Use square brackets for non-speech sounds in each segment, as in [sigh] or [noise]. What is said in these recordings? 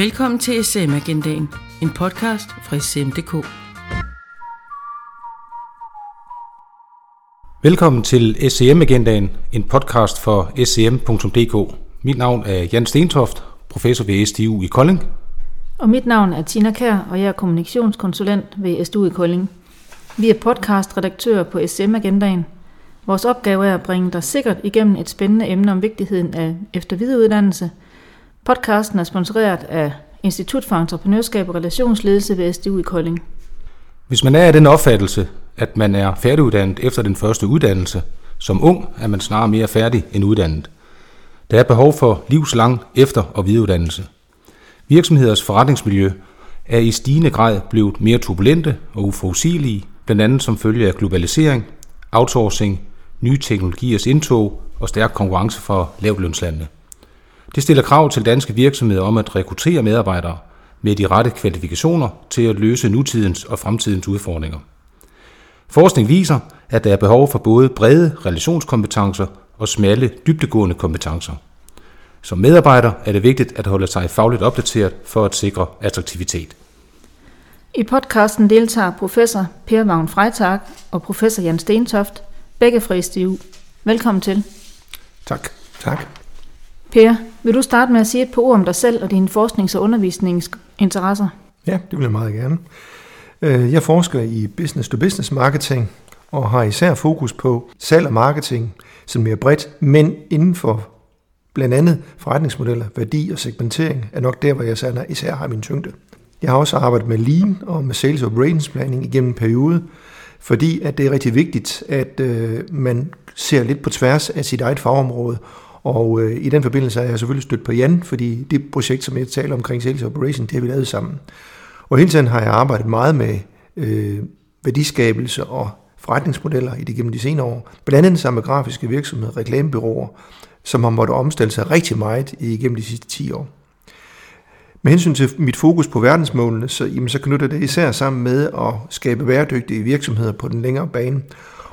Velkommen til SM Agendaen, en podcast fra SM.dk. Velkommen til SCM Agendaen, en podcast for scm.dk. Mit navn er Jan Stentoft, professor ved SDU i Kolding. Og mit navn er Tina Kær, og jeg er kommunikationskonsulent ved SDU i Kolding. Vi er podcastredaktører på SM Agendaen. Vores opgave er at bringe dig sikkert igennem et spændende emne om vigtigheden af eftervidereuddannelse. Podcasten er sponsoreret af Institut for Entreprenørskab og Relationsledelse ved SDU i Kolding. Hvis man er af den opfattelse, at man er færdiguddannet efter den første uddannelse, som ung er man snarere mere færdig end uddannet. Der er behov for livslang efter- og videreuddannelse. Virksomheders forretningsmiljø er i stigende grad blevet mere turbulente og uforudsigelige, blandt andet som følge af globalisering, outsourcing, nye teknologiers indtog og stærk konkurrence fra lavlønslandene. Det stiller krav til danske virksomheder om at rekruttere medarbejdere med de rette kvalifikationer til at løse nutidens og fremtidens udfordringer. Forskning viser, at der er behov for både brede relationskompetencer og smalle, dybdegående kompetencer. Som medarbejder er det vigtigt at holde sig fagligt opdateret for at sikre attraktivitet. I podcasten deltager professor Per Vagn Freitag og professor Jan Stentoft, begge fra SDU. Velkommen til. Tak. Tak. Per, vil du starte med at sige et par ord om dig selv og dine forsknings- og undervisningsinteresser? Ja, det vil jeg meget gerne. Øh, jeg forsker i business-to-business marketing og har især fokus på salg og marketing som mere bredt, men inden for blandt andet forretningsmodeller, værdi og segmentering er nok der, hvor jeg især har min tyngde. Jeg har også arbejdet med Lean og med Sales Operations Planning igennem en periode, fordi at det er rigtig vigtigt, at øh, man ser lidt på tværs af sit eget fagområde. Og øh, i den forbindelse har jeg selvfølgelig stødt på Jan, fordi det projekt, som jeg taler omkring Sales Operation, det har vi lavet sammen. Og hele tiden har jeg arbejdet meget med øh, værdiskabelse og forretningsmodeller i det gennem de senere år. Blandt andet sammen med grafiske virksomheder, reklamebyråer, som har måttet omstille sig rigtig meget igennem de sidste 10 år. Med hensyn til mit fokus på verdensmålene, så, jamen, så knytter det især sammen med at skabe bæredygtige virksomheder på den længere bane.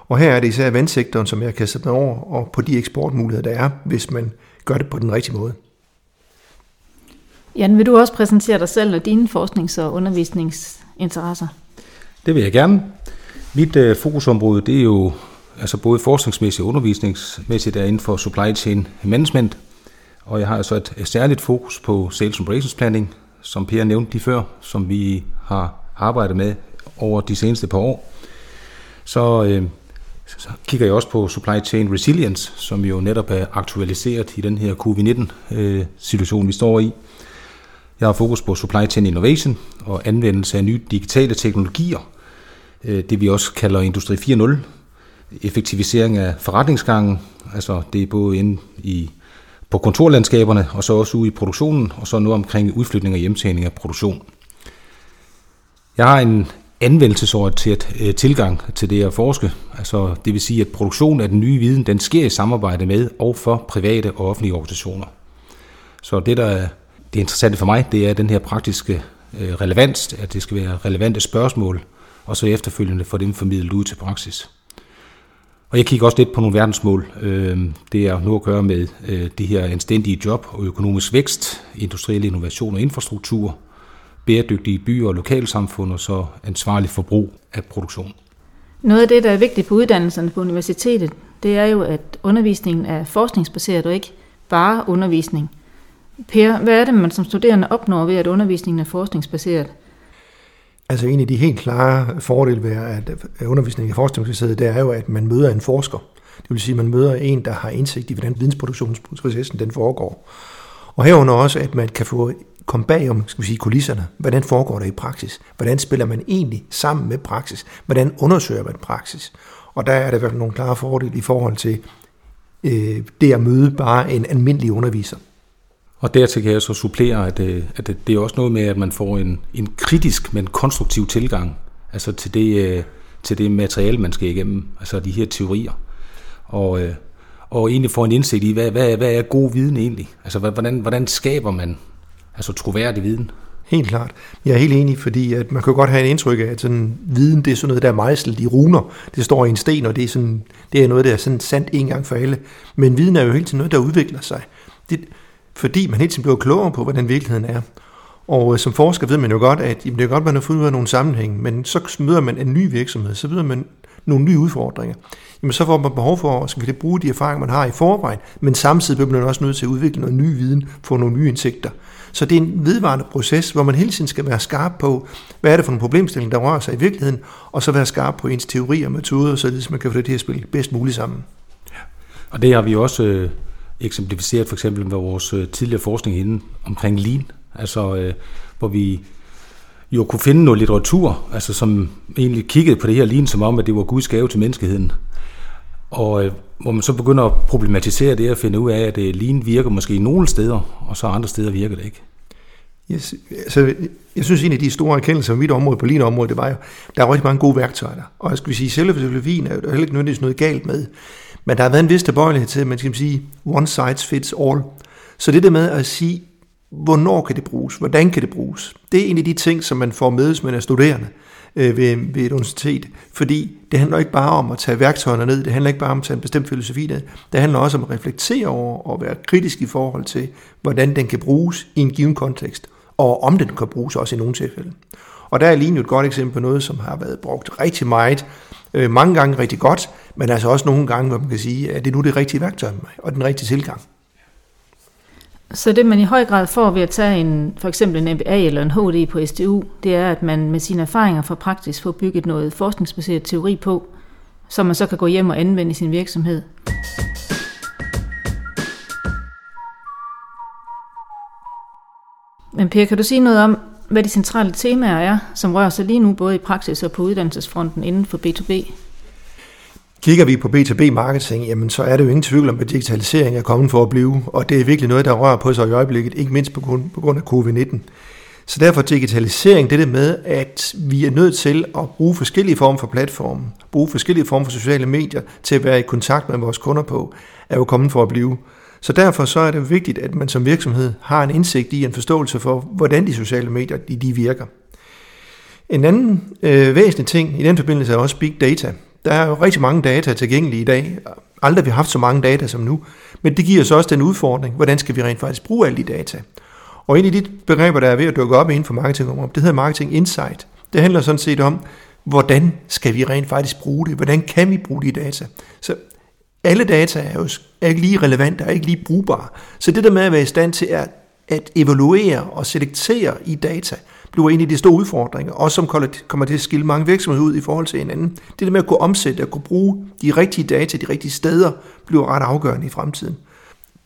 Og her er det især vandsektoren, som jeg kan sætte mig over, og på de eksportmuligheder, der er, hvis man gør det på den rigtige måde. Jan, vil du også præsentere dig selv og dine forsknings- og undervisningsinteresser? Det vil jeg gerne. Mit øh, fokusområde det er jo altså både forskningsmæssigt og undervisningsmæssigt er inden for supply chain management. Og jeg har altså et særligt fokus på sales operations planning, som Per nævnte lige før, som vi har arbejdet med over de seneste par år. Så, øh, så kigger jeg også på supply chain resilience, som jo netop er aktualiseret i den her covid-19-situation, øh, vi står i. Jeg har fokus på supply chain innovation og anvendelse af nye digitale teknologier, øh, det vi også kalder Industri 4.0, effektivisering af forretningsgangen, altså det er både inde i, på kontorlandskaberne, og så også ude i produktionen, og så noget omkring udflytning og hjemtagning af produktion. Jeg har en anvendelsesorienteret øh, tilgang til det at forske. Altså, det vil sige, at produktionen af den nye viden, den sker i samarbejde med og for private og offentlige organisationer. Så det, der er det interessante for mig, det er den her praktiske øh, relevans, at det skal være relevante spørgsmål, og så efterfølgende få dem formidlet ud til praksis. Og jeg kigger også lidt på nogle verdensmål. Øhm, det er nu at gøre med øh, de her anstændige job og økonomisk vækst, industriel innovation og infrastruktur, bæredygtige byer og lokalsamfund og så ansvarlig forbrug af produktion. Noget af det, der er vigtigt på uddannelserne på universitetet, det er jo, at undervisningen er forskningsbaseret og ikke bare undervisning. Per, hvad er det, man som studerende opnår ved, at undervisningen er forskningsbaseret? Altså en af de helt klare fordele ved, at undervisningen er forskningsbaseret, det er jo, at man møder en forsker. Det vil sige, at man møder en, der har indsigt i, hvordan vidensproduktionsprocessen den foregår. Og herunder også, at man kan få komme bag om skal vi sige, kulisserne. Hvordan foregår det i praksis? Hvordan spiller man egentlig sammen med praksis? Hvordan undersøger man praksis? Og der er der vel nogle klare fordele i forhold til øh, det at møde bare en almindelig underviser. Og dertil kan jeg så supplere, at, øh, at det er også noget med, at man får en, en kritisk, men konstruktiv tilgang altså til det, øh, til det materiale, man skal igennem, altså de her teorier. Og, øh, og egentlig får en indsigt i, hvad, hvad, hvad er god viden egentlig? Altså hvordan, hvordan skaber man altså troværdig viden? Helt klart. Jeg er helt enig, fordi at man kan godt have en indtryk af, at sådan, viden det er sådan noget, der er mejslet i runer. Det står i en sten, og det er, sådan, det er noget, der er sådan sandt en gang for alle. Men viden er jo hele tiden noget, der udvikler sig. Det, fordi man hele tiden bliver klogere på, hvordan virkeligheden er. Og øh, som forsker ved man jo godt, at jamen, det er godt, at man har fundet ud af nogle sammenhæng, men så møder man en ny virksomhed, så møder man nogle nye udfordringer. Jamen så får man behov for at skal bruge de erfaringer, man har i forvejen, men samtidig bliver man også nødt til at udvikle noget ny viden, få nogle nye indsigter. Så det er en vedvarende proces, hvor man hele tiden skal være skarp på, hvad er det for en problemstilling, der rører sig i virkeligheden, og så være skarp på ens teori og metoder, så man kan få det til at spille bedst muligt sammen. Ja. Og det har vi også øh, eksemplificeret for eksempel med vores øh, tidligere forskning inden omkring lean, altså øh, hvor vi jo kunne finde noget litteratur, altså som egentlig kiggede på det her lignende som om, at det var Guds gave til menneskeheden. Og øh, hvor man så begynder at problematisere det og finde ud af, at øh, lean virker måske i nogle steder, og så andre steder virker det ikke. Yes, altså, jeg synes, en af de store erkendelser om mit område, på lean område, det var jo, der er rigtig mange gode værktøjer der. Og jeg skal sige, selve filosofien er jo heller ikke nødvendigvis noget galt med. Men der har været en vis tilbøjelighed til, at man skal sige, one size fits all. Så det der med at sige, hvornår kan det bruges, hvordan kan det bruges, det er en af de ting, som man får med, hvis man er studerende øh, ved, ved et universitet. Fordi det handler ikke bare om at tage værktøjerne ned, det handler ikke bare om at tage en bestemt filosofi ned, det handler også om at reflektere over og være kritisk i forhold til, hvordan den kan bruges i en given kontekst, og om den kan bruges også i nogle tilfælde. Og der er lige et godt eksempel på noget, som har været brugt rigtig meget, øh, mange gange rigtig godt, men altså også nogle gange, hvor man kan sige, at det er nu det rigtige værktøj og den rigtige tilgang. Så det man i høj grad får ved at tage en, for eksempel en MBA eller en HD på STU, det er, at man med sine erfaringer fra praksis får bygget noget forskningsbaseret teori på, som man så kan gå hjem og anvende i sin virksomhed. Men Per, kan du sige noget om, hvad de centrale temaer er, som rører sig lige nu både i praksis og på uddannelsesfronten inden for B2B? Kigger vi på B2B-marketing, jamen så er det jo ingen tvivl om, at digitalisering er kommet for at blive, og det er virkelig noget, der rører på sig i øjeblikket, ikke mindst på grund, på grund af covid-19. Så derfor digitalisering, det der det med, at vi er nødt til at bruge forskellige former for platforme, bruge forskellige former for sociale medier til at være i kontakt med vores kunder på, er jo kommet for at blive. Så derfor så er det vigtigt, at man som virksomhed har en indsigt i en forståelse for, hvordan de sociale medier de, de virker. En anden øh, væsentlig ting i den forbindelse er også big data. Der er jo rigtig mange data tilgængelige i dag. Aldrig har vi haft så mange data som nu. Men det giver os også den udfordring, hvordan skal vi rent faktisk bruge alle de data. Og en af de begreber, der er ved at dukke op inden for marketingområdet, det hedder marketing insight. Det handler sådan set om, hvordan skal vi rent faktisk bruge det? Hvordan kan vi bruge de data? Så alle data er jo er ikke lige relevante, er ikke lige brugbare. Så det der med at være i stand til at, at evaluere og selektere i data, bliver en af de store udfordringer, også som kommer til at skille mange virksomheder ud i forhold til hinanden. Det der med at kunne omsætte og kunne bruge de rigtige data de rigtige steder, bliver ret afgørende i fremtiden.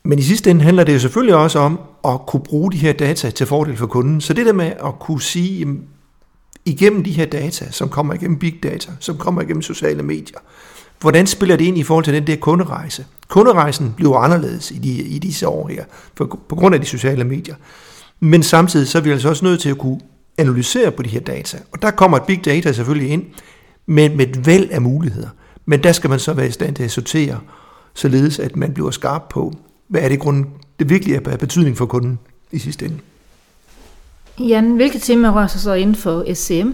Men i sidste ende handler det jo selvfølgelig også om at kunne bruge de her data til fordel for kunden. Så det der med at kunne sige, igennem de her data, som kommer igennem big data, som kommer igennem sociale medier, hvordan spiller det ind i forhold til den der kunderejse? Kunderejsen bliver anderledes i, de, i disse år her, for, på grund af de sociale medier. Men samtidig så er vi altså også nødt til at kunne analysere på de her data. Og der kommer et big data selvfølgelig ind med, med et væld af muligheder. Men der skal man så være i stand til at sortere, således at man bliver skarp på, hvad er det grund, det virkelig er betydning for kunden i sidste ende. Jan, hvilke temaer rører sig så inden for SCM?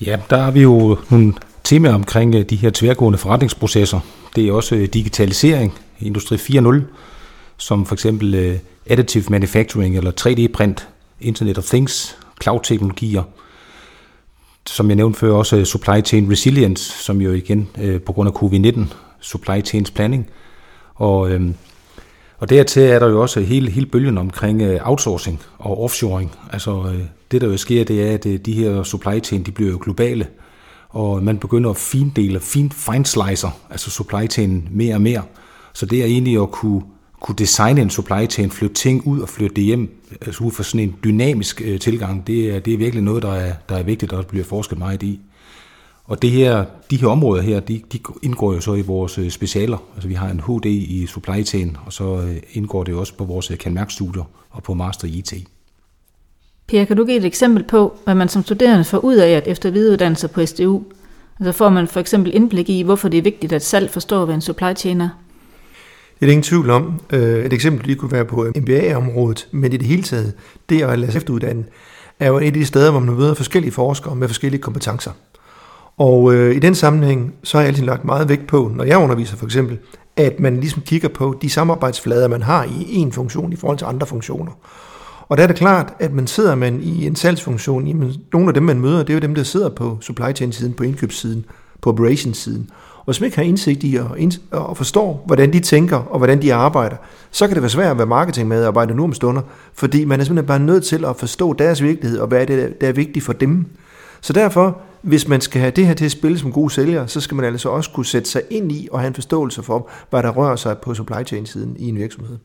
Ja, der har vi jo nogle temaer omkring øh, de her tværgående forretningsprocesser. Det er også øh, digitalisering, Industri 4.0, som for eksempel øh, additive manufacturing eller 3D-print, Internet of Things, cloud-teknologier, som jeg nævnte før også supply chain resilience, som jo igen øh, på grund af covid-19, supply chains planning. Og, øh, og dertil er der jo også hele, hele bølgen omkring øh, outsourcing og offshoring. Altså øh, det der jo sker, det er, at de her supply chain, de bliver jo globale, og man begynder at findele, fin, slicer, altså supply chain mere og mere. Så det er egentlig at kunne, kunne designe en supply chain, flytte ting ud og flytte det hjem, altså ud fra sådan en dynamisk øh, tilgang, det er, det er virkelig noget, der er, der er vigtigt, og der bliver forsket meget i. Og det her, de her områder her, de, de indgår jo så i vores øh, specialer. Altså vi har en HD i supply chain, og så øh, indgår det også på vores øh, kanmærkstudier og på master i IT. Per, kan du give et eksempel på, hvad man som studerende får ud af at efter videreuddannelse på SDU? Altså får man for eksempel indblik i, hvorfor det er vigtigt at salg forstår, hvad en supply chain er? Det er ingen tvivl om. Øh, et eksempel lige kunne være på MBA-området, men i det hele taget, det at lade sig efteruddanne, er jo et af de steder, hvor man møder forskellige forskere med forskellige kompetencer. Og øh, i den sammenhæng, så har jeg altid lagt meget vægt på, når jeg underviser for eksempel, at man ligesom kigger på de samarbejdsflader, man har i en funktion i forhold til andre funktioner. Og der er det klart, at man sidder man i en salgsfunktion, jamen, nogle af dem, man møder, det er jo dem, der sidder på supply chain-siden, på indkøbssiden, på operations-siden. Og hvis man ikke har indsigt i og, og forstår, hvordan de tænker og hvordan de arbejder, så kan det være svært at være marketingmedarbejder nu om stunder, fordi man er simpelthen bare nødt til at forstå deres virkelighed og hvad er det, der er vigtigt for dem. Så derfor, hvis man skal have det her til at spille som god sælger, så skal man altså også kunne sætte sig ind i og have en forståelse for, hvad der rører sig på supply chain-siden i en virksomhed.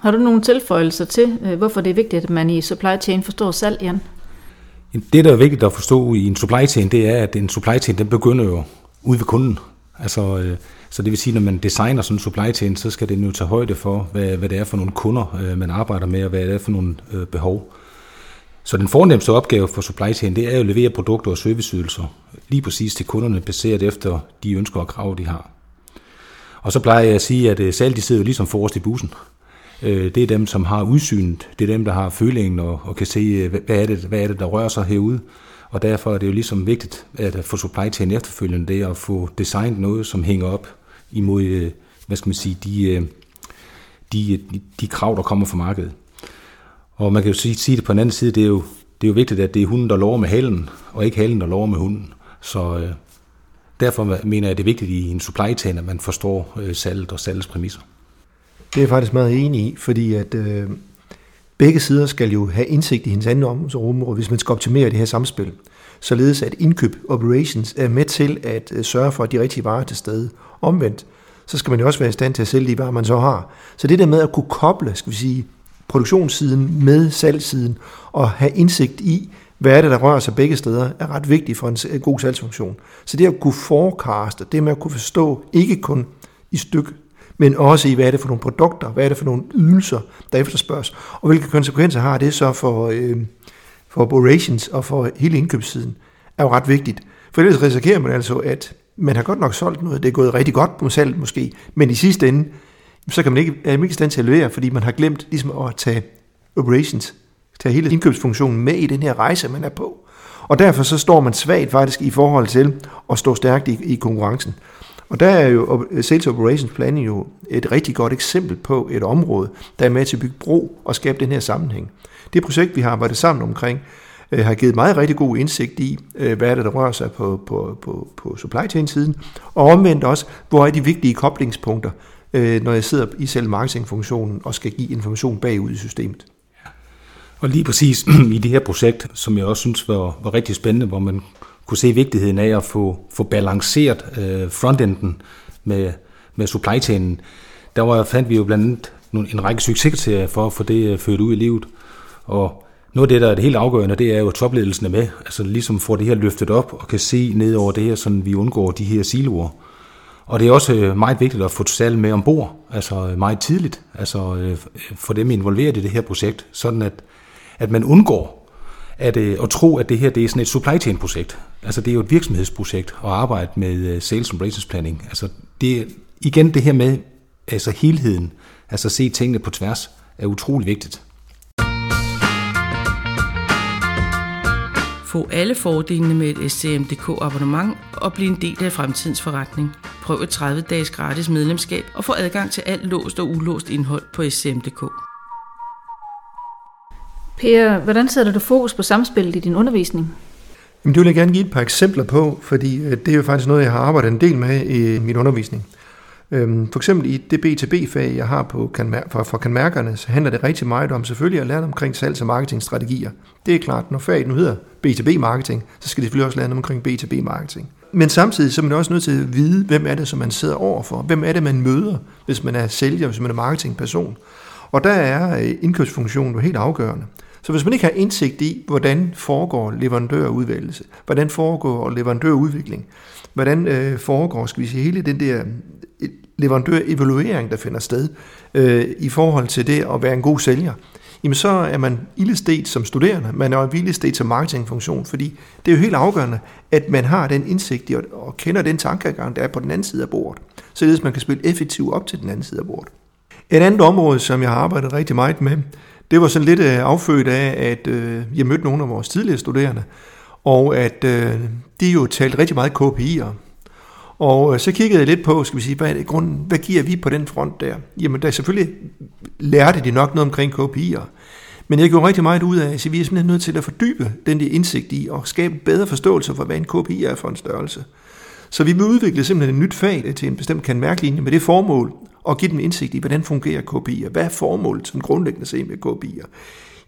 Har du nogle tilføjelser til, øh, hvorfor det er vigtigt, at man i supply chain forstår salg, Jan? Det, der er vigtigt at forstå i en supply chain, det er, at en supply chain, den begynder jo ude ved kunden. Altså, øh, så det vil sige, når man designer sådan en supply chain, så skal det jo tage højde for, hvad, hvad det er for nogle kunder, øh, man arbejder med, og hvad det er for nogle øh, behov. Så den fornemmeste opgave for supply chain, det er jo at levere produkter og serviceydelser lige præcis til kunderne, baseret efter de ønsker og krav, de har. Og så plejer jeg at sige, at øh, salg de sidder jo ligesom forrest i bussen. Øh, det er dem, som har udsynet, det er dem, der har følingen og, og kan se, øh, hvad er, det, hvad er det, der rører sig herude. Og derfor er det jo ligesom vigtigt at få supply chain efterfølgende, det at få designet noget, som hænger op imod, øh, hvad skal man sige, de, øh, de, øh, de, de krav, der kommer fra markedet. Og man kan jo sige, sige det på den anden side, det er, jo, det er jo vigtigt, at det er hunden, der lover med halen, og ikke halen, der lover med hunden. Så øh, derfor mener jeg, at det er vigtigt i en supply chain, at man forstår øh, salget og salgets præmisser. Det er jeg faktisk meget enig i, fordi at øh, Begge sider skal jo have indsigt i hinandens område, hvis man skal optimere det her samspil. Således at indkøb operations er med til at øh, sørge for, at de rigtige varer er til stede. Omvendt, så skal man jo også være i stand til at sælge de varer, man så har. Så det der med at kunne koble, skal vi sige, produktionssiden med salgssiden og have indsigt i, hvad er det, der rører sig begge steder, er ret vigtigt for en øh, god salgsfunktion. Så det at kunne forecaste, det med at kunne forstå, ikke kun i stykke men også i, hvad er det for nogle produkter, hvad er det for nogle ydelser, der efterspørges, og hvilke konsekvenser har det så for, øh, for operations og for hele indkøbssiden, er jo ret vigtigt. For ellers risikerer man altså, at man har godt nok solgt noget, det er gået rigtig godt på salget måske, men i sidste ende, så kan man ikke, er man ikke i stand til at levere, fordi man har glemt ligesom at tage operations, tage hele indkøbsfunktionen med i den her rejse, man er på. Og derfor så står man svagt faktisk i forhold til at stå stærkt i, i konkurrencen. Og der er jo Sales Operations Planning jo et rigtig godt eksempel på et område, der er med til at bygge bro og skabe den her sammenhæng. Det projekt, vi har arbejdet sammen omkring, øh, har givet meget rigtig god indsigt i, øh, hvad er det, der rører sig på, på, på, på supply chain-siden, og omvendt også, hvor er de vigtige koblingspunkter, øh, når jeg sidder i selv marketingfunktionen og skal give information bagud i systemet. Og lige præcis [clears throat] i det her projekt, som jeg også synes var, var rigtig spændende, hvor man kunne se vigtigheden af at få, få balanceret øh, frontenden med, med supply chainen. Der var, fandt vi jo blandt andet nogle, en række succeskriterier for at få det øh, ført ud i livet. Og noget af det, der er det helt afgørende, det er jo, at topledelsen er med. Altså ligesom får det her løftet op og kan se ned over det her, så vi undgår de her siloer. Og det er også øh, meget vigtigt at få salg med ombord, altså øh, meget tidligt, altså øh, øh, få dem involveret i det her projekt, sådan at, at man undgår at, øh, at tro, at det her det er sådan et supply chain projekt. Altså det er jo et virksomhedsprojekt at arbejde med øh, sales and business planning. Altså det igen det her med altså helheden, altså se tingene på tværs, er utrolig vigtigt. Få alle fordelene med et SCMDK abonnement og bliv en del af fremtidens forretning. Prøv et 30 dages gratis medlemskab og få adgang til alt låst og ulåst indhold på SCM.dk. Per, hvordan sætter du fokus på samspillet i din undervisning? Jamen, det vil jeg gerne give et par eksempler på, fordi øh, det er jo faktisk noget, jeg har arbejdet en del med i min undervisning. Øhm, for eksempel i det B2B-fag, jeg har på for kanmærkerne, så handler det rigtig meget om selvfølgelig at lære omkring salgs- og marketingstrategier. Det er klart, når faget nu hedder B2B-marketing, så skal det selvfølgelig også lære omkring B2B-marketing. Men samtidig så er man også nødt til at vide, hvem er det, som man sidder overfor. Hvem er det, man møder, hvis man er sælger, hvis man er marketingperson. Og der er øh, indkøbsfunktionen jo helt afgørende. Så hvis man ikke har indsigt i, hvordan foregår leverandørudvælgelse, hvordan foregår leverandørudvikling, hvordan øh, foregår, skal vi sige, hele den der øh, leverandørevaluering, der finder sted øh, i forhold til det at være en god sælger, jamen så er man ildestet som studerende, man er ildestet som marketingfunktion, fordi det er jo helt afgørende, at man har den indsigt i og, og kender den tankegang, der er på den anden side af bordet, således man kan spille effektivt op til den anden side af bordet. Et andet område, som jeg har arbejdet rigtig meget med, det var sådan lidt øh, affødt af, at øh, jeg mødte nogle af vores tidligere studerende, og at øh, de jo talte rigtig meget KPI'er. Og øh, så kiggede jeg lidt på, skal vi sige, hvad, er det, grunden, hvad giver vi på den front der? Jamen, der selvfølgelig lærte de nok noget omkring KPI'er, Men jeg gjorde rigtig meget ud af, at vi er simpelthen nødt til at fordybe den der indsigt i og skabe bedre forståelse for, hvad en KPI er for en størrelse. Så vi vil udvikle simpelthen et nyt fag til en bestemt kan med det formål at give dem indsigt i, hvordan fungerer KPI'er. Hvad er formålet som grundlæggende se med KPI'er?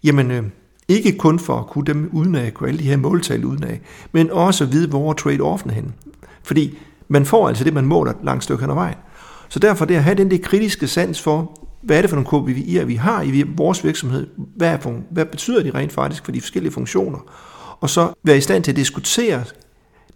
Jamen, øh, ikke kun for at kunne dem udenad, kunne alle de her måltal udenad, men også at vide, hvor trade-offen hen. Fordi man får altså det, man måler langt stykke hen ad vejen. Så derfor det at have den der kritiske sans for, hvad er det for nogle KPI'er, vi har i vores virksomhed, hvad, er, hvad betyder de rent faktisk for de forskellige funktioner, og så være i stand til at diskutere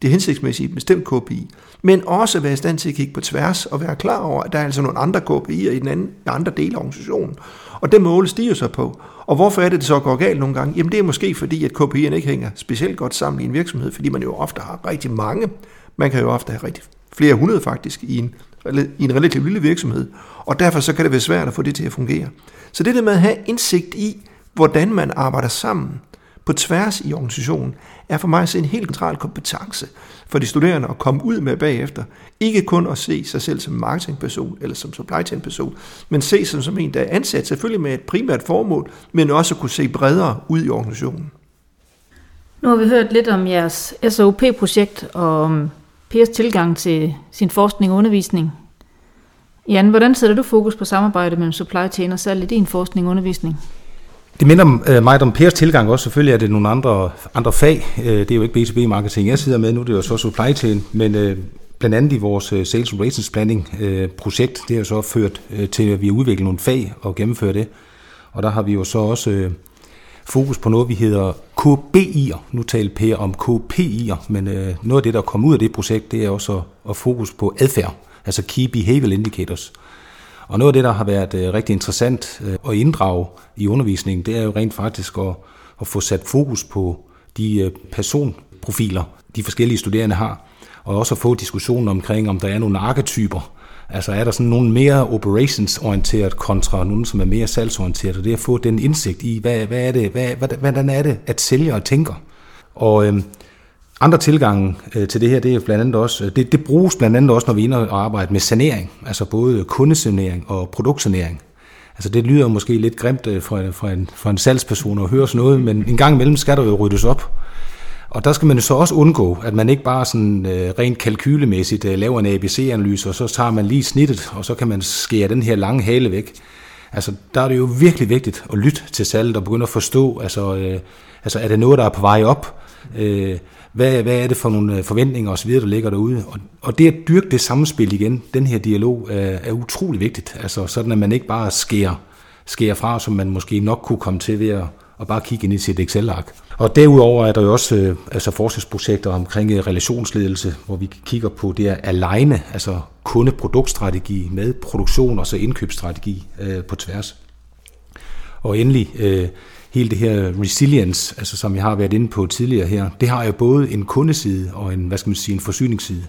det hensigtsmæssige i et bestemt KPI, men også være i stand til at kigge på tværs og være klar over, at der er altså nogle andre KPI'er i den anden, i andre dele af organisationen. Og det måle stiger så på. Og hvorfor er det, det så går galt nogle gange? Jamen det er måske fordi, at KPI'erne ikke hænger specielt godt sammen i en virksomhed, fordi man jo ofte har rigtig mange. Man kan jo ofte have rigtig flere hundrede faktisk i en, i en relativt lille virksomhed. Og derfor så kan det være svært at få det til at fungere. Så det der med at have indsigt i, hvordan man arbejder sammen på tværs i organisationen, er for mig at se en helt central kompetence for de studerende at komme ud med bagefter. Ikke kun at se sig selv som marketingperson eller som supply chain person, men se sig som en, der er ansat selvfølgelig med et primært formål, men også at kunne se bredere ud i organisationen. Nu har vi hørt lidt om jeres SOP-projekt og om Pers tilgang til sin forskning og undervisning. Jan, hvordan sætter du fokus på samarbejde mellem supply chain og salg i din forskning og undervisning? Det minder øh, mig om Pers tilgang også. Selvfølgelig er det nogle andre, andre fag. Øh, det er jo ikke B2B-marketing, jeg sidder med. Nu det er det jo så supply chain. Men øh, blandt andet i vores øh, Sales Operations Planning øh, projekt, det har jo så ført øh, til, at vi har udviklet nogle fag og gennemfører det. Og der har vi jo så også fokus på noget, vi hedder KBI'er. Nu taler Per om KPI'er, men noget af det, der kommer ud af det projekt, det er også at fokus på adfærd, altså Key Behavioral Indicators. Og noget af det, der har været øh, rigtig interessant øh, at inddrage i undervisningen, det er jo rent faktisk at, at få sat fokus på de øh, personprofiler, de forskellige studerende har, og også at få diskussionen omkring, om der er nogle arketyper. Altså er der sådan nogle mere operationsorienteret kontra nogle, som er mere salgsorienteret, og det at få den indsigt i, hvad, hvad er det, hvad, hvordan er det, at sælge og tænker. Og øhm, andre tilgange øh, til det her, det er blandt andet også, øh, det, det bruges blandt andet også, når vi er inde og arbejder med sanering, altså både kundesanering og produktsanering. Altså det lyder måske lidt grimt øh, for, for, en, for en salgsperson at høre sådan noget, men en gang imellem skal der jo ryddes op. Og der skal man jo så også undgå, at man ikke bare sådan øh, rent kalkylemæssigt øh, laver en ABC-analyse, og så tager man lige snittet, og så kan man skære den her lange hale væk. Altså der er det jo virkelig vigtigt at lytte til salget og begynde at forstå, altså, øh, altså er det noget, der er på vej op? Øh, hvad, hvad er det for nogle øh, forventninger osv., der ligger derude. Og, og det at dyrke det samspil igen, den her dialog, er, er utrolig vigtigt. Altså sådan, at man ikke bare skærer, skærer fra, som man måske nok kunne komme til ved at, at bare kigge ind i sit Excel-ark. Og derudover er der jo også øh, altså forskningsprojekter omkring øh, relationsledelse, hvor vi kigger på det at aligne, altså kundeproduktstrategi med produktion og så indkøbsstrategi øh, på tværs. Og endelig øh, hele det her resilience, altså som jeg har været inde på tidligere her, det har jo både en kundeside og en, hvad skal man sige, en forsyningsside.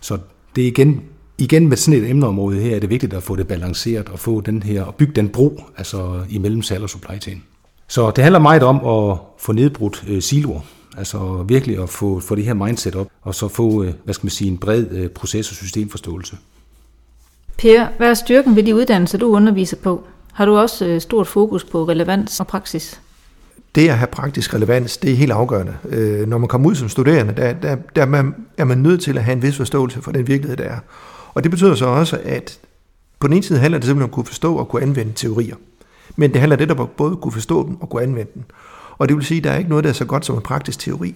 Så det er igen, igen med sådan et emneområde her, er det vigtigt at få det balanceret og få den her, og bygge den bro, altså imellem salg og supply chain. Så det handler meget om at få nedbrudt øh, siloer, altså virkelig at få, få det her mindset op, og så få, øh, hvad skal man sige, en bred øh, proces- og systemforståelse. Per, hvad er styrken ved de uddannelser, du underviser på? Har du også øh, stort fokus på relevans og praksis? Det at have praktisk relevans, det er helt afgørende. Øh, når man kommer ud som studerende, der, der, der er, man, er man nødt til at have en vis forståelse for den virkelighed, der er. Og det betyder så også, at på den ene side handler det simpelthen om at kunne forstå og kunne anvende teorier. Men det handler det der både at kunne forstå dem og kunne anvende dem. Og det vil sige, at der er ikke noget, der er så godt som en praktisk teori.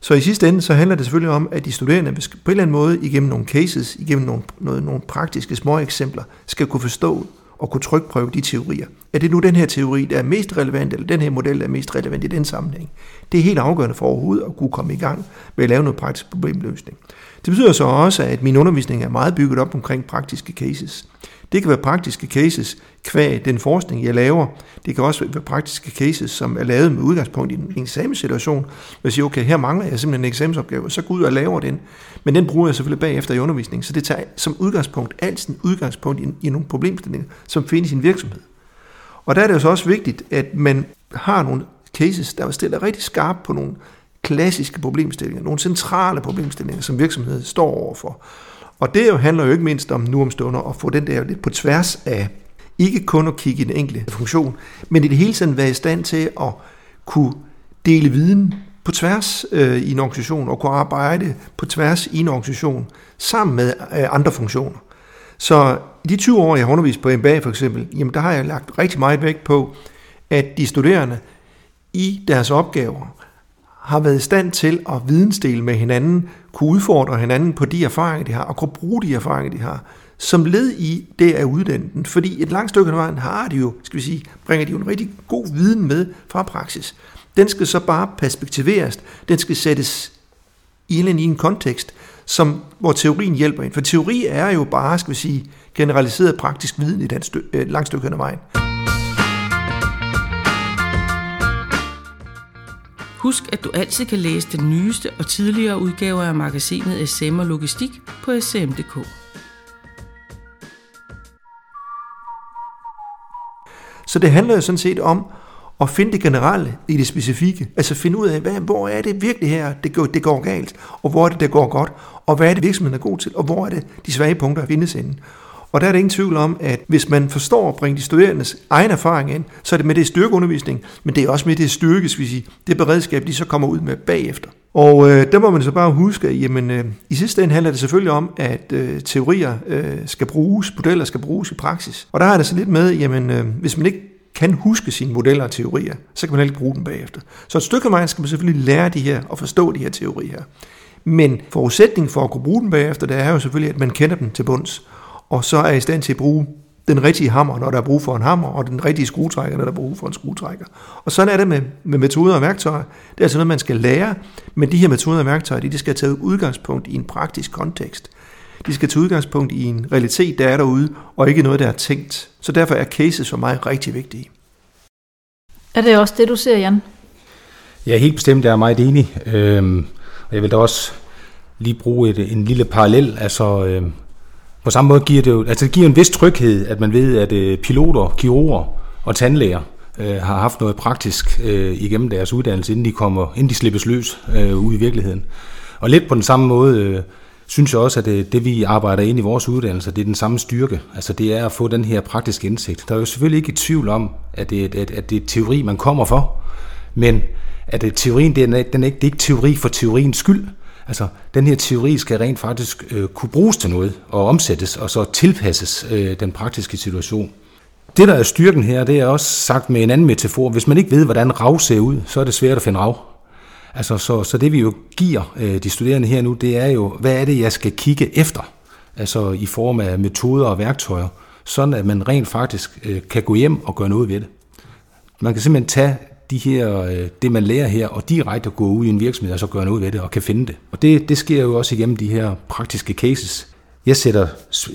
Så i sidste ende, så handler det selvfølgelig om, at de studerende på en eller anden måde, igennem nogle cases, igennem nogle, noget, nogle praktiske små eksempler, skal kunne forstå og kunne trykprøve de teorier. Er det nu den her teori, der er mest relevant, eller den her model, der er mest relevant i den sammenhæng? Det er helt afgørende for overhovedet at kunne komme i gang med at lave noget praktisk problemløsning. Det betyder så også, at min undervisning er meget bygget op omkring praktiske cases. Det kan være praktiske cases kvæg den forskning, jeg laver. Det kan også være praktiske cases, som er lavet med udgangspunkt i en eksamenssituation. Jeg siger, okay, her mangler jeg simpelthen en eksamensopgave, så går ud og laver den. Men den bruger jeg selvfølgelig bagefter i undervisningen. Så det tager som udgangspunkt altid udgangspunkt i, i nogle problemstillinger, som findes i en virksomhed. Og der er det jo så også vigtigt, at man har nogle cases, der stiller rigtig skarpt på nogle klassiske problemstillinger, nogle centrale problemstillinger, som virksomheden står overfor. Og det jo handler jo ikke mindst om nu om stunder at få den der lidt på tværs af Ikke kun at kigge i den enkelte funktion, men i det hele taget være i stand til at kunne dele viden på tværs øh, i en organisation og kunne arbejde på tværs i en organisation sammen med øh, andre funktioner. Så i de 20 år, jeg har undervist på MBA for eksempel, jamen der har jeg lagt rigtig meget vægt på, at de studerende i deres opgaver har været i stand til at vidensdele med hinanden, kunne udfordre hinanden på de erfaringer, de har, og kunne bruge de erfaringer, de har, som led i det af uddannelsen. Fordi et langt stykke af vejen har de jo, skal vi sige, bringer de jo en rigtig god viden med fra praksis. Den skal så bare perspektiveres, den skal sættes i en, i en kontekst, som, hvor teorien hjælper ind. For teori er jo bare, skal vi sige, generaliseret praktisk viden i et langt stykke øh, af vejen. Husk, at du altid kan læse den nyeste og tidligere udgaver af magasinet SM og Logistik på sm.dk. Så det handler jo sådan set om at finde det generelle i det specifikke. Altså finde ud af, hvad, hvor er det virkelig her, det går, det går galt, og hvor er det, det går godt, og hvad er det, virksomheden er god til, og hvor er det, de svage punkter findes inden. Og der er det ingen tvivl om, at hvis man forstår at bringe de studerendes egen erfaring ind, så er det med det styrkeundervisning, men det er også med det styrke, skal vi sige, det beredskab, de så kommer ud med bagefter. Og øh, der må man så bare huske, at jamen, øh, i sidste ende handler det selvfølgelig om, at øh, teorier øh, skal bruges, modeller skal bruges i praksis. Og der har det så lidt med, jamen, øh, hvis man ikke kan huske sine modeller og teorier, så kan man ikke bruge dem bagefter. Så et stykke af vejen skal man selvfølgelig lære de her og forstå de her teorier. Men forudsætningen for at kunne bruge dem bagefter, det er jo selvfølgelig, at man kender dem til bunds og så er i stand til at bruge den rigtige hammer, når der er brug for en hammer, og den rigtige skruetrækker, når der er brug for en skruetrækker. Og sådan er det med, med metoder og værktøjer. Det er altså noget, man skal lære, men de her metoder og værktøjer, de skal tage udgangspunkt i en praktisk kontekst. De skal tage udgangspunkt i en realitet, der er derude, og ikke noget, der er tænkt. Så derfor er cases for mig rigtig vigtige. Er det også det, du ser, Jan? Ja, helt bestemt, jeg er meget enig. Øhm, og jeg vil da også lige bruge et, en lille parallel. Altså, øhm, på samme måde giver det jo, altså det giver en vis tryghed, at man ved, at øh, piloter, kirurger og tandlæger øh, har haft noget praktisk øh, igennem deres uddannelse, inden de kommer, inden de slippes løs øh, ud i virkeligheden. Og lidt på den samme måde øh, synes jeg også, at det, det vi arbejder ind i vores uddannelse, det er den samme styrke. Altså det er at få den her praktiske indsigt. Der er jo selvfølgelig ikke i tvivl om, at det, at, at det er teori, man kommer for, men at det, teorien, den er, den er ikke, det er ikke teori for teoriens skyld. Altså, den her teori skal rent faktisk øh, kunne bruges til noget og omsættes, og så tilpasses øh, den praktiske situation. Det, der er styrken her, det er også sagt med en anden metafor. Hvis man ikke ved, hvordan rav ser ud, så er det svært at finde rav. Altså, så, så det vi jo giver øh, de studerende her nu, det er jo, hvad er det, jeg skal kigge efter? Altså i form af metoder og værktøjer, sådan at man rent faktisk øh, kan gå hjem og gøre noget ved det. Man kan simpelthen tage de her, øh, det man lærer her, og direkte gå ud i en virksomhed og så gøre noget ved det og kan finde det. Og det, det sker jo også igennem de her praktiske cases. Jeg sætter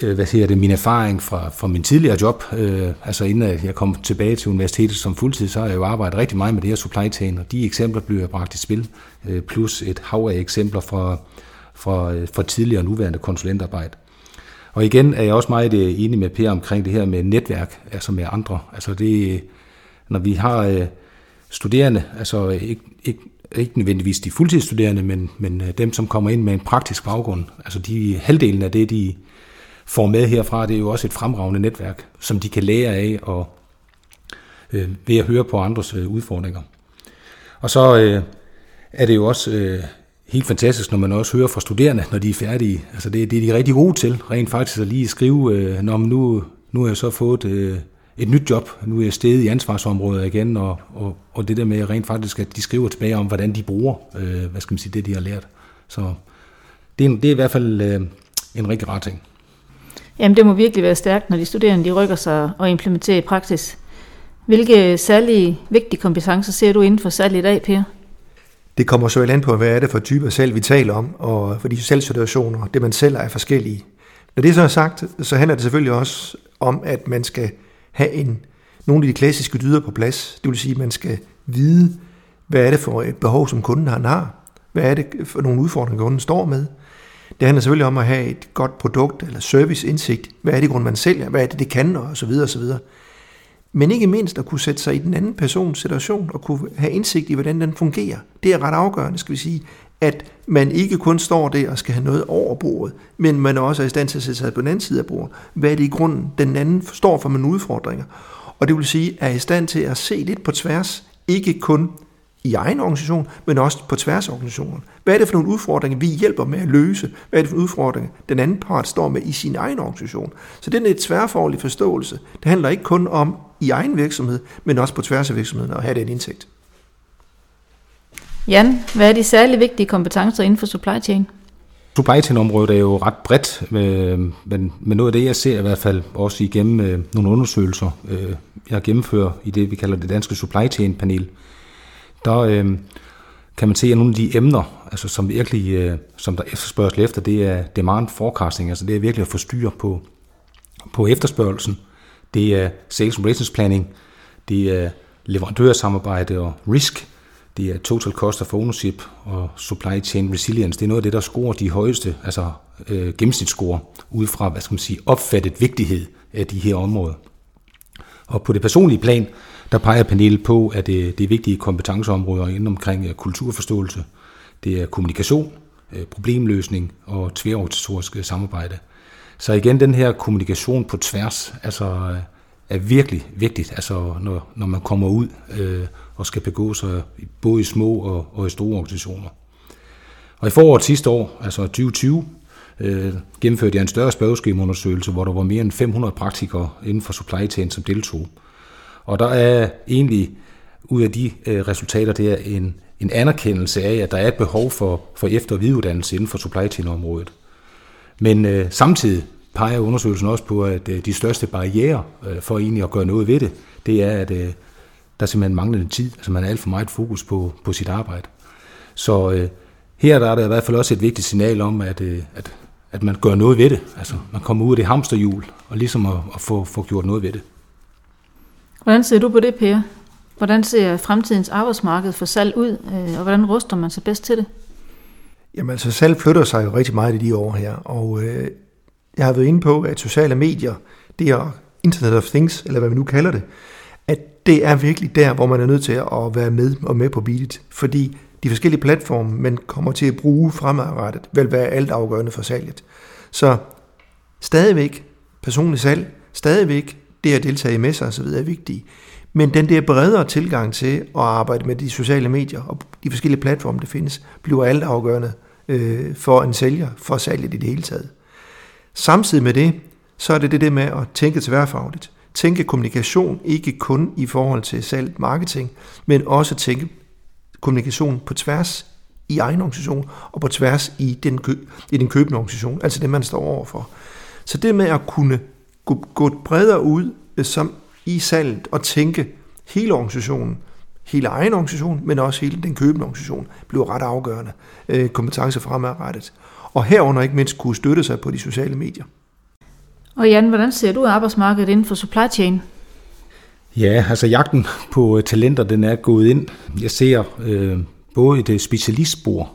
øh, hvad siger det, min erfaring fra, fra min tidligere job, øh, altså inden jeg kom tilbage til universitetet som fuldtid, så har jeg jo arbejdet rigtig meget med det her supply chain, og de eksempler bliver bragt i spil, øh, plus et hav af eksempler fra, fra, øh, fra tidligere og nuværende konsulentarbejde. Og igen er jeg også meget enig med Per omkring det her med netværk, altså med andre. Altså det, når vi har studerende, altså ikke, ikke, ikke nødvendigvis de fuldtidsstuderende, men, men øh, dem, som kommer ind med en praktisk baggrund. Altså de halvdelen af det, de får med herfra, det er jo også et fremragende netværk, som de kan lære af og øh, ved at høre på andres øh, udfordringer. Og så øh, er det jo også øh, helt fantastisk, når man også hører fra studerende, når de er færdige. Altså det, det er de rigtig gode til, rent faktisk at lige skrive, øh, når man nu, nu har jeg så fået øh, et nyt job. Nu er jeg steget i ansvarsområdet igen, og, og, og det der med rent faktisk, at de skriver tilbage om, hvordan de bruger, øh, hvad skal man sige, det de har lært. Så det er, det er i hvert fald øh, en rigtig rar ting. Jamen det må virkelig være stærkt, når de studerende de rykker sig og implementerer i praksis. Hvilke særlige vigtige kompetencer ser du inden for salg i dag, Per? Det kommer så an på, hvad er det for typer salg, vi taler om, og for de salgssituationer, det man sælger er forskellige. Når det så er sagt, så handler det selvfølgelig også om, at man skal have en, nogle af de klassiske dyder på plads. Det vil sige, at man skal vide, hvad er det for et behov, som kunden har. Hvad er det for nogle udfordringer, kunden står med. Det handler selvfølgelig om at have et godt produkt eller serviceindsigt. Hvad er det grund, man sælger? Hvad er det, det kan? Og så videre, og så videre. Men ikke mindst at kunne sætte sig i den anden persons situation og kunne have indsigt i, hvordan den fungerer. Det er ret afgørende, skal vi sige, at man ikke kun står der og skal have noget over bordet, men man også er i stand til at sætte sig på den anden side af bordet. Hvad er det i grunden, den anden står for mine udfordringer? Og det vil sige, er i stand til at se lidt på tværs, ikke kun i egen organisation, men også på tværs af organisationen. Hvad er det for nogle udfordringer, vi hjælper med at løse? Hvad er det for udfordringer, den anden part står med i sin egen organisation? Så det er et tværfaglig forståelse. Det handler ikke kun om i egen virksomhed, men også på tværs af virksomheden at have den indsigt. Jan, hvad er de særlig vigtige kompetencer inden for supply chain? Supply chain-området er jo ret bredt, øh, men, men noget af det, jeg ser i hvert fald også igennem øh, nogle undersøgelser, øh, jeg gennemfører i det, vi kalder det danske supply chain-panel, der kan man se, at nogle af de emner, altså, som virkelig, som der efterspørgsel efter, det er demand forecasting, altså det er virkelig at få styr på, på efterspørgelsen. Det er sales and business planning, det er leverandørsamarbejde og risk, det er total cost of ownership og supply chain resilience. Det er noget af det, der scorer de højeste, altså øh, gennemsnitsscore, ud fra, hvad skal man sige, opfattet vigtighed af de her områder. Og på det personlige plan, der peger panelet på, at det, det er vigtige kompetenceområder inden omkring øh, kulturforståelse. Det er kommunikation, øh, problemløsning og tværorganisatorisk øh, samarbejde. Så igen, den her kommunikation på tværs altså, øh, er virkelig vigtigt, altså når, når man kommer ud øh, og skal begå sig både i små og, og i store organisationer. Og i foråret sidste år, altså 2020, øh, gennemførte jeg en større spørgeskemaundersøgelse, hvor der var mere end 500 praktikere inden for supply chain, som deltog. Og der er egentlig ud af de øh, resultater, der en, en anerkendelse af, at der er et behov for, for efter- og videreuddannelse inden for supply chain-området. Men øh, samtidig peger undersøgelsen også på, at øh, de største barriere øh, for egentlig at gøre noget ved det, det er, at øh, der er simpelthen manglende tid. Altså man har alt for meget fokus på, på sit arbejde. Så øh, her der er der i hvert fald også et vigtigt signal om, at, øh, at, at man gør noget ved det. Altså man kommer ud af det hamsterhjul, og ligesom at, at få, få gjort noget ved det. Hvordan ser du på det, Per? Hvordan ser fremtidens arbejdsmarked for salg ud, øh, og hvordan ruster man sig bedst til det? Jamen altså, salg flytter sig jo rigtig meget i de år her, og øh, jeg har været inde på, at sociale medier, det er Internet of Things, eller hvad vi nu kalder det, det er virkelig der, hvor man er nødt til at være med og med på beatet, fordi de forskellige platforme, man kommer til at bruge fremadrettet, vil være alt afgørende for salget. Så stadigvæk personlig salg, stadigvæk det at deltage i messer osv. er vigtigt. Men den der bredere tilgang til at arbejde med de sociale medier og de forskellige platforme, der findes, bliver alt afgørende øh, for en sælger, for salget i det hele taget. Samtidig med det, så er det det der med at tænke tværfagligt. Tænke kommunikation ikke kun i forhold til salg marketing, men også tænke kommunikation på tværs i egen organisation og på tværs i den, kø, i den købende organisation, altså det man står overfor. Så det med at kunne gå, gå bredere ud øh, som i salget og tænke hele organisationen, hele egen organisation, men også hele den købende organisation, bliver ret afgørende øh, kompetence fremadrettet. Og herunder ikke mindst kunne støtte sig på de sociale medier. Og Jan, hvordan ser du arbejdsmarkedet inden for supply chain? Ja, altså jagten på øh, talenter, den er gået ind. Jeg ser øh, både et specialistspor,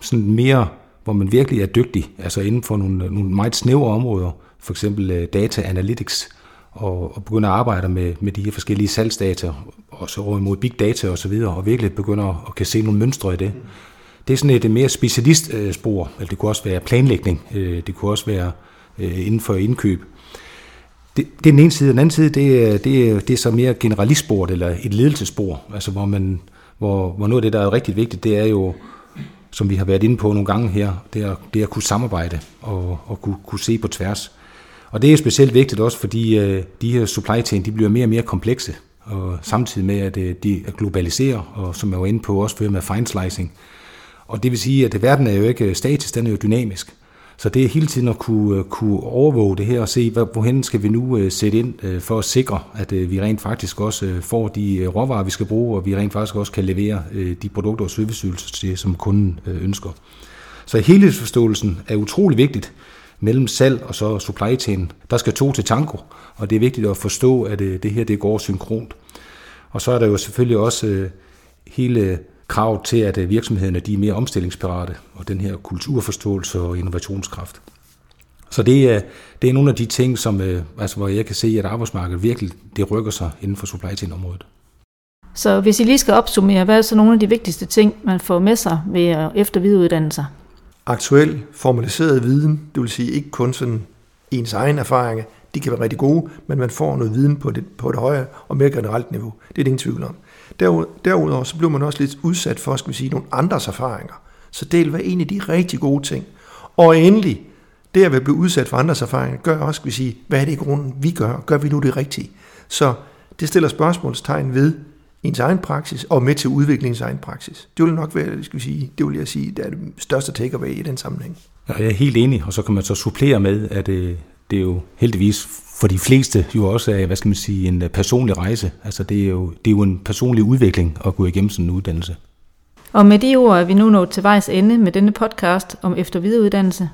sådan mere, hvor man virkelig er dygtig, altså inden for nogle, øh, nogle meget snævre områder, for eksempel øh, data analytics, og, og begynder at arbejde med, med de her forskellige salgsdata, og så over imod big data og så videre, og virkelig begynder at kan se nogle mønstre i det. Det er sådan et mere specialistspor, eller det kunne også være planlægning, øh, det kunne også være øh, inden for indkøb. Det, det er den ene side, den anden side, det det er, det er så mere generalistspor, eller et ledelsespor, altså hvor, man, hvor, hvor noget af det, der er rigtig vigtigt, det er jo som vi har været inde på nogle gange her, det er, det er at kunne samarbejde og, og kunne, kunne se på tværs. Og det er specielt vigtigt også, fordi øh, de her supply chain, de bliver mere og mere komplekse, og samtidig med, at øh, de globaliserer, og som jeg var inde på, også fører med fine slicing. Og det vil sige, at verden er jo ikke statisk, den er jo dynamisk. Så det er hele tiden at kunne, øh, kunne overvåge det her og se, hvorhen skal vi nu øh, sætte ind øh, for at sikre, at vi rent faktisk også får de råvarer, vi skal bruge, og vi rent faktisk også kan levere de produkter og serviceydelser til, som kunden ønsker. Så helhedsforståelsen er utrolig vigtigt mellem salg og så supply chain. Der skal to til tango, og det er vigtigt at forstå, at det her det går synkront. Og så er der jo selvfølgelig også hele krav til, at virksomhederne de er mere omstillingsparate, og den her kulturforståelse og innovationskraft. Så det er, det er nogle af de ting, som, altså, hvor jeg kan se, at arbejdsmarkedet virkelig det rykker sig inden for supply chain-området. Så hvis I lige skal opsummere, hvad er så nogle af de vigtigste ting, man får med sig ved at efter videreuddanne sig? Aktuel, formaliseret viden, det vil sige ikke kun sådan ens egen erfaringer, de kan være rigtig gode, men man får noget viden på det, på et højere og mere generelt niveau. Det er det ingen tvivl om. Derudover så bliver man også lidt udsat for, skal vi sige, nogle andres erfaringer. Så det var en af de rigtig gode ting. Og endelig, det at blive udsat for andres erfaringer, gør også, skal vi sige, hvad er det i grunden, vi gør? Gør vi nu det rigtige? Så det stiller spørgsmålstegn ved ens egen praksis, og med til udviklingens egen praksis. Det vil nok være, skal vi sige, det vil jeg sige, det er det største takeaway i den sammenhæng. Ja, jeg er helt enig, og så kan man så supplere med, at det, det er jo heldigvis for de fleste jo også er, hvad skal man sige, en øh, personlig rejse. Altså det er jo, det er jo en personlig udvikling at gå igennem sådan en uddannelse. Og med de ord er vi nu nået til vejs ende med denne podcast om eftervidereuddannelse.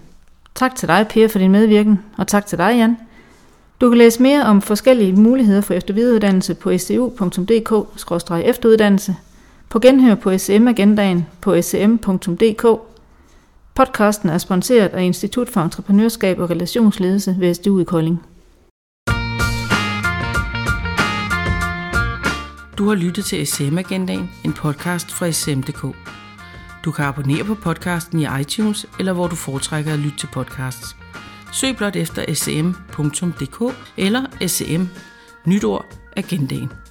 Tak til dig, Per, for din medvirken, og tak til dig, Jan. Du kan læse mere om forskellige muligheder for eftervidereuddannelse på stu.dk-efteruddannelse, på genhør på SM-agendaen på sm.dk. Podcasten er sponsoreret af Institut for Entreprenørskab og Relationsledelse ved SDU i Kolding. Du har lyttet til SM-agendaen, en podcast fra SM.dk. Du kan abonnere på podcasten i iTunes, eller hvor du foretrækker at lytte til podcasts. Søg blot efter sm.dk eller sm Nytord Agendaen.